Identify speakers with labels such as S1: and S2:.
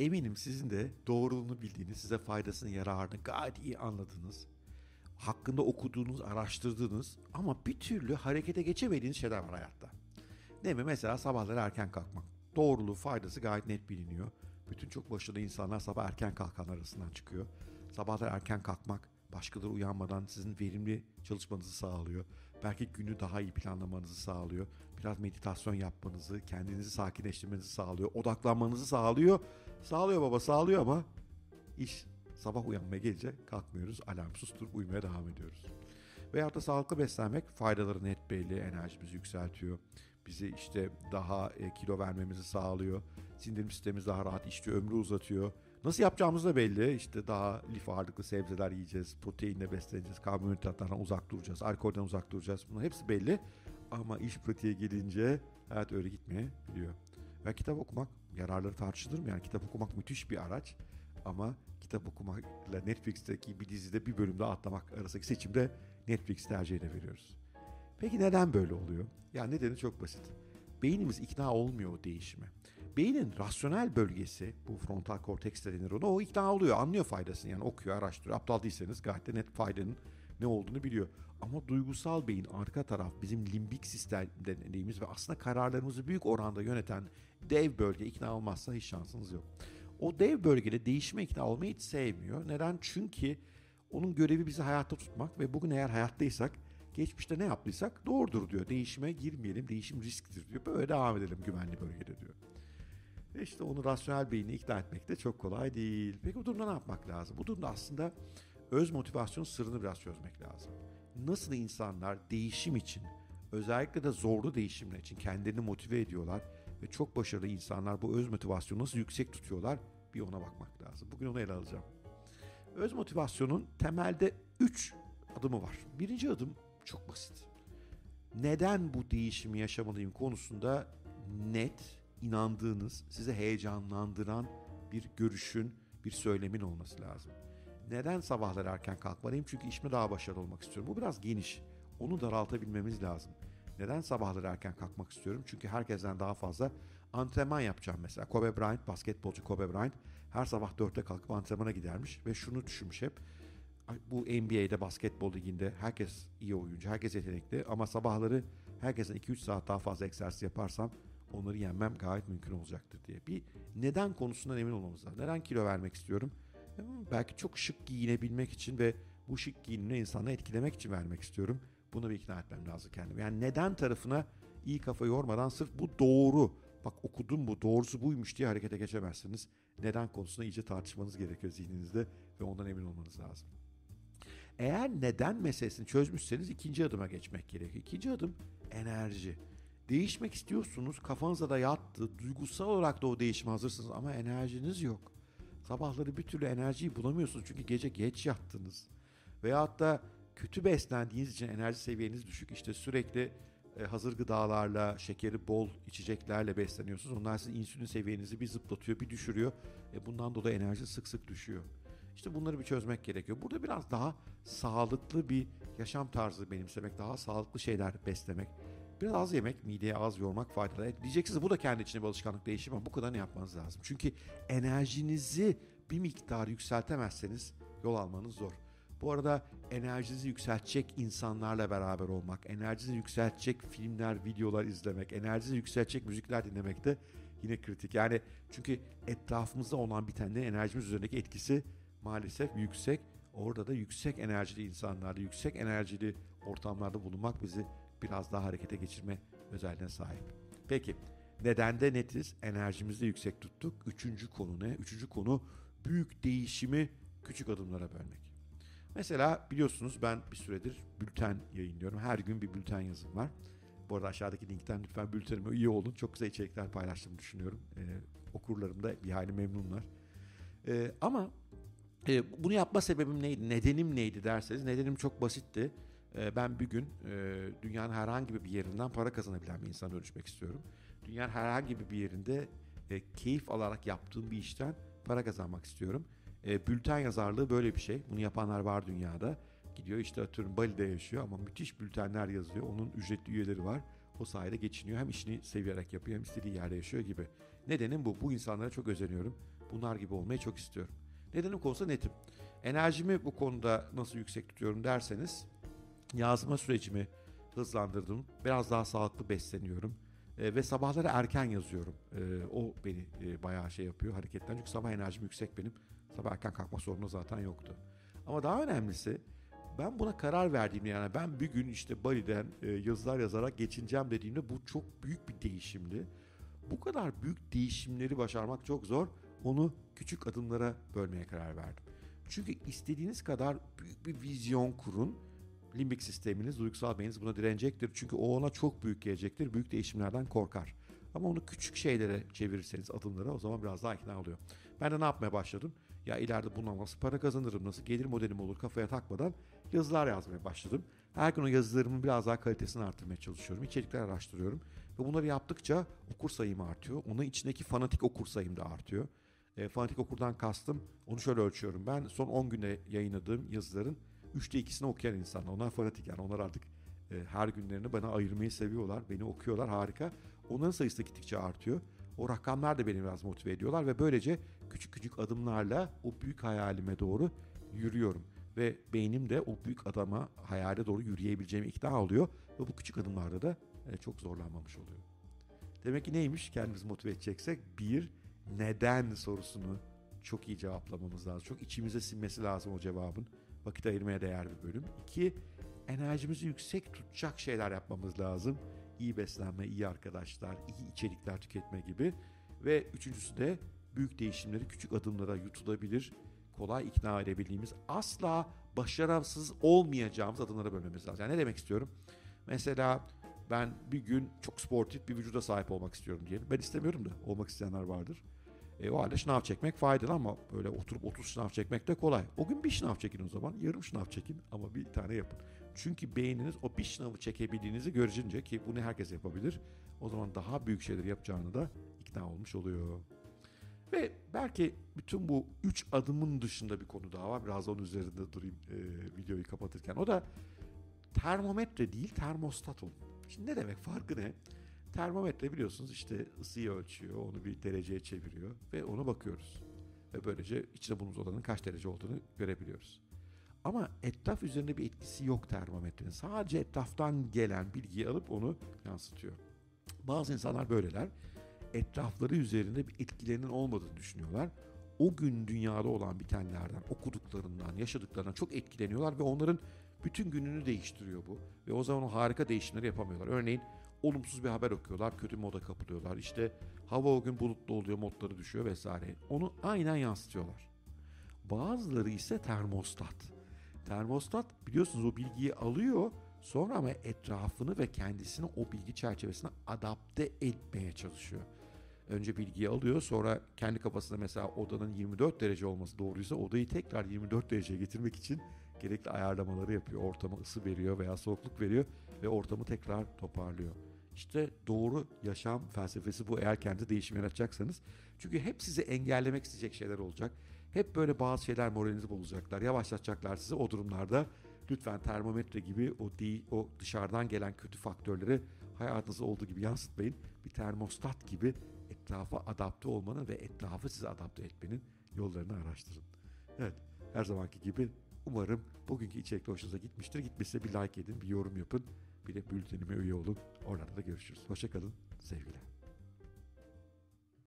S1: eminim sizin de doğruluğunu bildiğiniz, size faydasını, yararını gayet iyi anladığınız, hakkında okuduğunuz, araştırdığınız ama bir türlü harekete geçemediğiniz şeyler var hayatta. Değil mi? Mesela sabahları erken kalkmak. Doğruluğu, faydası gayet net biliniyor. Bütün çok başarılı insanlar sabah erken kalkan arasından çıkıyor. Sabahları erken kalkmak başkaları uyanmadan sizin verimli çalışmanızı sağlıyor. Belki günü daha iyi planlamanızı sağlıyor. Biraz meditasyon yapmanızı, kendinizi sakinleştirmenizi sağlıyor. Odaklanmanızı sağlıyor. Sağlıyor baba sağlıyor ama iş sabah uyanmaya gelince kalkmıyoruz. Alarm susturup uyumaya devam ediyoruz. Veyahut da sağlıklı beslenmek faydaları net belli. Enerjimizi yükseltiyor. Bizi işte daha e, kilo vermemizi sağlıyor. Sindirim sistemimiz daha rahat işliyor, ömrü uzatıyor. Nasıl yapacağımız da belli. İşte daha lif ağırlıklı sebzeler yiyeceğiz, proteinle besleneceğiz, karbonhidratlardan uzak duracağız, alkolden uzak duracağız. Bunlar hepsi belli. Ama iş pratiğe gelince hayat öyle gitmeyebiliyor. Ve kitap okumak yararları tartışılır mı? Yani kitap okumak müthiş bir araç. Ama kitap okumakla Netflix'teki bir dizide bir bölümde atlamak arasındaki seçimde Netflix tercihine veriyoruz. Peki neden böyle oluyor? Ya nedeni çok basit. Beynimiz ikna olmuyor o değişime. Beynin rasyonel bölgesi, bu frontal korteks denir ona, o ikna oluyor, anlıyor faydasını. Yani okuyor, araştırıyor. Aptal değilseniz gayet de net faydanın ne olduğunu biliyor. Ama duygusal beyin, arka taraf bizim limbik sistem dediğimiz ve aslında kararlarımızı büyük oranda yöneten dev bölge ikna olmazsa hiç şansınız yok. O dev bölgede değişime ikna olmayı hiç sevmiyor. Neden? Çünkü onun görevi bizi hayatta tutmak ve bugün eğer hayattaysak geçmişte ne yaptıysak doğrudur diyor. Değişime girmeyelim, değişim risktir diyor. Böyle devam edelim güvenli bölgede diyor. Ve işte onu rasyonel beyni ikna etmek de çok kolay değil. Peki bu durumda ne yapmak lazım? Bu durumda aslında öz motivasyon sırrını biraz çözmek lazım. Nasıl insanlar değişim için, özellikle de zorlu değişimler için kendilerini motive ediyorlar ve çok başarılı insanlar bu öz motivasyonu nasıl yüksek tutuyorlar bir ona bakmak lazım. Bugün onu ele alacağım. Öz motivasyonun temelde 3 adımı var. Birinci adım çok basit. Neden bu değişimi yaşamalıyım konusunda net, inandığınız, size heyecanlandıran bir görüşün, bir söylemin olması lazım. Neden sabahları erken kalkmalıyım? Çünkü işime daha başarılı olmak istiyorum. Bu biraz geniş. Onu daraltabilmemiz lazım. Neden sabahları erken kalkmak istiyorum? Çünkü herkesten daha fazla antrenman yapacağım mesela. Kobe Bryant, basketbolcu Kobe Bryant her sabah 4'te kalkıp antrenmana gidermiş ve şunu düşünmüş hep. Bu NBA'de basketbol liginde herkes iyi oyuncu, herkes yetenekli ama sabahları herkesten 2-3 saat daha fazla egzersiz yaparsam onları yenmem gayet mümkün olacaktır diye. Bir neden konusundan emin olmamız lazım. Neden kilo vermek istiyorum? Belki çok şık giyinebilmek için ve bu şık giyinimle insanları etkilemek için vermek istiyorum. Bunu bir ikna etmem lazım kendime. Yani neden tarafına iyi kafa yormadan sırf bu doğru, bak okudum bu doğrusu buymuş diye harekete geçemezsiniz. Neden konusunda iyice tartışmanız gerekiyor zihninizde ve ondan emin olmanız lazım. Eğer neden meselesini çözmüşseniz ikinci adıma geçmek gerekiyor. İkinci adım enerji. Değişmek istiyorsunuz, kafanıza da yattı, duygusal olarak da o değişime hazırsınız ama enerjiniz yok. Sabahları bir türlü enerjiyi bulamıyorsunuz çünkü gece geç yattınız. Veyahut da kötü beslendiğiniz için enerji seviyeniz düşük. İşte sürekli e, hazır gıdalarla, şekeri bol içeceklerle besleniyorsunuz. Onlar sizin insülin seviyenizi bir zıplatıyor, bir düşürüyor. E bundan dolayı enerji sık sık düşüyor. İşte bunları bir çözmek gerekiyor. Burada biraz daha sağlıklı bir yaşam tarzı benimsemek, daha sağlıklı şeyler beslemek. Biraz az yemek, mideye az yormak faydalı. Diyeceksiniz bu da kendi içinde bir alışkanlık değişimi ama bu kadar ne yapmanız lazım. Çünkü enerjinizi bir miktar yükseltemezseniz yol almanız zor. Bu arada enerjinizi yükseltecek insanlarla beraber olmak, enerjinizi yükseltecek filmler, videolar izlemek, enerjinizi yükseltecek müzikler dinlemek de yine kritik. Yani çünkü etrafımızda olan bitenlerin enerjimiz üzerindeki etkisi maalesef yüksek. Orada da yüksek enerjili insanlarda, yüksek enerjili ortamlarda bulunmak bizi biraz daha harekete geçirme özelliğine sahip. Peki neden de netiz? Enerjimizi yüksek tuttuk. Üçüncü konu ne? Üçüncü konu büyük değişimi küçük adımlara bölmek. Mesela biliyorsunuz ben bir süredir bülten yayınlıyorum. Her gün bir bülten yazım var. Bu arada aşağıdaki linkten lütfen bültenime üye olun. Çok güzel içerikler paylaştığımı düşünüyorum. Ee, okurlarım da bir hali memnunlar. Ee, ama e, bunu yapma sebebim neydi, nedenim neydi derseniz nedenim çok basitti. E, ben bir gün e, dünyanın herhangi bir yerinden para kazanabilen bir insana dönüşmek istiyorum. Dünyanın herhangi bir yerinde e, keyif alarak yaptığım bir işten para kazanmak istiyorum. E, bülten yazarlığı böyle bir şey. Bunu yapanlar var dünyada. Gidiyor işte atıyorum Bali'de yaşıyor ama müthiş bültenler yazıyor. Onun ücretli üyeleri var. O sayede geçiniyor. Hem işini severek yapıyor hem istediği yerde yaşıyor gibi. Nedenim bu. Bu insanlara çok özeniyorum. bunlar gibi olmayı çok istiyorum. Nedenim konusunda netim. Enerjimi bu konuda nasıl yüksek tutuyorum derseniz yazma sürecimi hızlandırdım. Biraz daha sağlıklı besleniyorum. E, ve sabahları erken yazıyorum. E, o beni e, bayağı şey yapıyor hareketten. Çünkü sabah enerjim yüksek benim. Sabah erken kalkma sorunu zaten yoktu. Ama daha önemlisi ben buna karar verdiğimde yani ben bir gün işte Bali'den e, yazılar yazarak geçineceğim dediğimde bu çok büyük bir değişimdi. Bu kadar büyük değişimleri başarmak çok zor. Onu küçük adımlara bölmeye karar verdim. Çünkü istediğiniz kadar büyük bir vizyon kurun. Limbik sisteminiz, duygusal beyniniz buna direnecektir. Çünkü o ona çok büyük gelecektir. Büyük değişimlerden korkar. Ama onu küçük şeylere çevirirseniz adımlara o zaman biraz daha ikna oluyor. Ben de ne yapmaya başladım? Ya ileride bundan nasıl para kazanırım, nasıl gelir modelim olur kafaya takmadan yazılar yazmaya başladım. Her gün o yazılarımın biraz daha kalitesini artırmaya çalışıyorum. İçerikler araştırıyorum. Ve bunları yaptıkça okur sayım artıyor. Onun içindeki fanatik okur sayım da artıyor. E, fanatik okurdan kastım onu şöyle ölçüyorum. Ben son 10 günde yayınladığım yazıların 3'te 2'sini okuyan insanlar. Onlar fanatik yani onlar artık e, her günlerini bana ayırmayı seviyorlar. Beni okuyorlar harika. Onların sayısı da gittikçe artıyor. O rakamlar da beni biraz motive ediyorlar ve böylece küçük küçük adımlarla o büyük hayalime doğru yürüyorum. Ve beynim de o büyük adama hayale doğru yürüyebileceğime ikna oluyor. Ve bu küçük adımlarda da e, çok zorlanmamış oluyor. Demek ki neymiş kendimizi motive edeceksek? Bir, neden sorusunu çok iyi cevaplamamız lazım. Çok içimize sinmesi lazım o cevabın. Vakit ayırmaya değer bir bölüm. İki, enerjimizi yüksek tutacak şeyler yapmamız lazım. İyi beslenme, iyi arkadaşlar, iyi içerikler tüketme gibi. Ve üçüncüsü de büyük değişimleri küçük adımlara yutulabilir, kolay ikna edebildiğimiz, asla başarısız olmayacağımız adımlara bölmemiz lazım. Yani ne demek istiyorum? Mesela ben bir gün çok sportif bir vücuda sahip olmak istiyorum diyelim. Ben istemiyorum da olmak isteyenler vardır. E, o halde şınav çekmek faydalı ama böyle oturup 30 şınav çekmek de kolay. O gün bir şınav çekin o zaman. Yarım şınav çekin ama bir tane yapın. Çünkü beyniniz o bir sınavı çekebildiğinizi görünce ki bunu herkes yapabilir. O zaman daha büyük şeyler yapacağını da ikna olmuş oluyor. Ve belki bütün bu üç adımın dışında bir konu daha var. Biraz onun üzerinde durayım e, videoyu kapatırken. O da termometre değil termostat olun. Şimdi ne demek farkı ne? Termometre biliyorsunuz işte ısıyı ölçüyor, onu bir dereceye çeviriyor ve ona bakıyoruz. Ve böylece içinde bulunduğumuz odanın kaç derece olduğunu görebiliyoruz. Ama etraf üzerinde bir etkisi yok termometrenin. Sadece etraftan gelen bilgiyi alıp onu yansıtıyor. Bazı insanlar böyleler. Etrafları üzerinde bir etkilerinin olmadığını düşünüyorlar. O gün dünyada olan bitenlerden, okuduklarından, yaşadıklarından çok etkileniyorlar ve onların bütün gününü değiştiriyor bu. Ve o zaman o harika değişimleri yapamıyorlar. Örneğin olumsuz bir haber okuyorlar, kötü moda kapılıyorlar. İşte hava o gün bulutlu oluyor, modları düşüyor vesaire. Onu aynen yansıtıyorlar. Bazıları ise termostat. Termostat biliyorsunuz o bilgiyi alıyor sonra ama etrafını ve kendisini o bilgi çerçevesine adapte etmeye çalışıyor. Önce bilgiyi alıyor sonra kendi kafasında mesela odanın 24 derece olması doğruysa odayı tekrar 24 dereceye getirmek için gerekli ayarlamaları yapıyor. Ortama ısı veriyor veya soğukluk veriyor ve ortamı tekrar toparlıyor. İşte doğru yaşam felsefesi bu eğer kendi değişim yaratacaksanız. Çünkü hep sizi engellemek isteyecek şeyler olacak. Hep böyle bazı şeyler moralinizi bozacaklar, yavaşlatacaklar sizi o durumlarda. Lütfen termometre gibi o değil, o dışarıdan gelen kötü faktörleri hayatınızda olduğu gibi yansıtmayın. Bir termostat gibi etrafa adapte olmanın ve etrafı size adapte etmenin yollarını araştırın. Evet, her zamanki gibi umarım bugünkü içerik hoşunuza gitmiştir. Gitmişse bir like edin, bir yorum yapın. Bir de bültenime üye olun. Orada da görüşürüz. Hoşçakalın, sevgiler.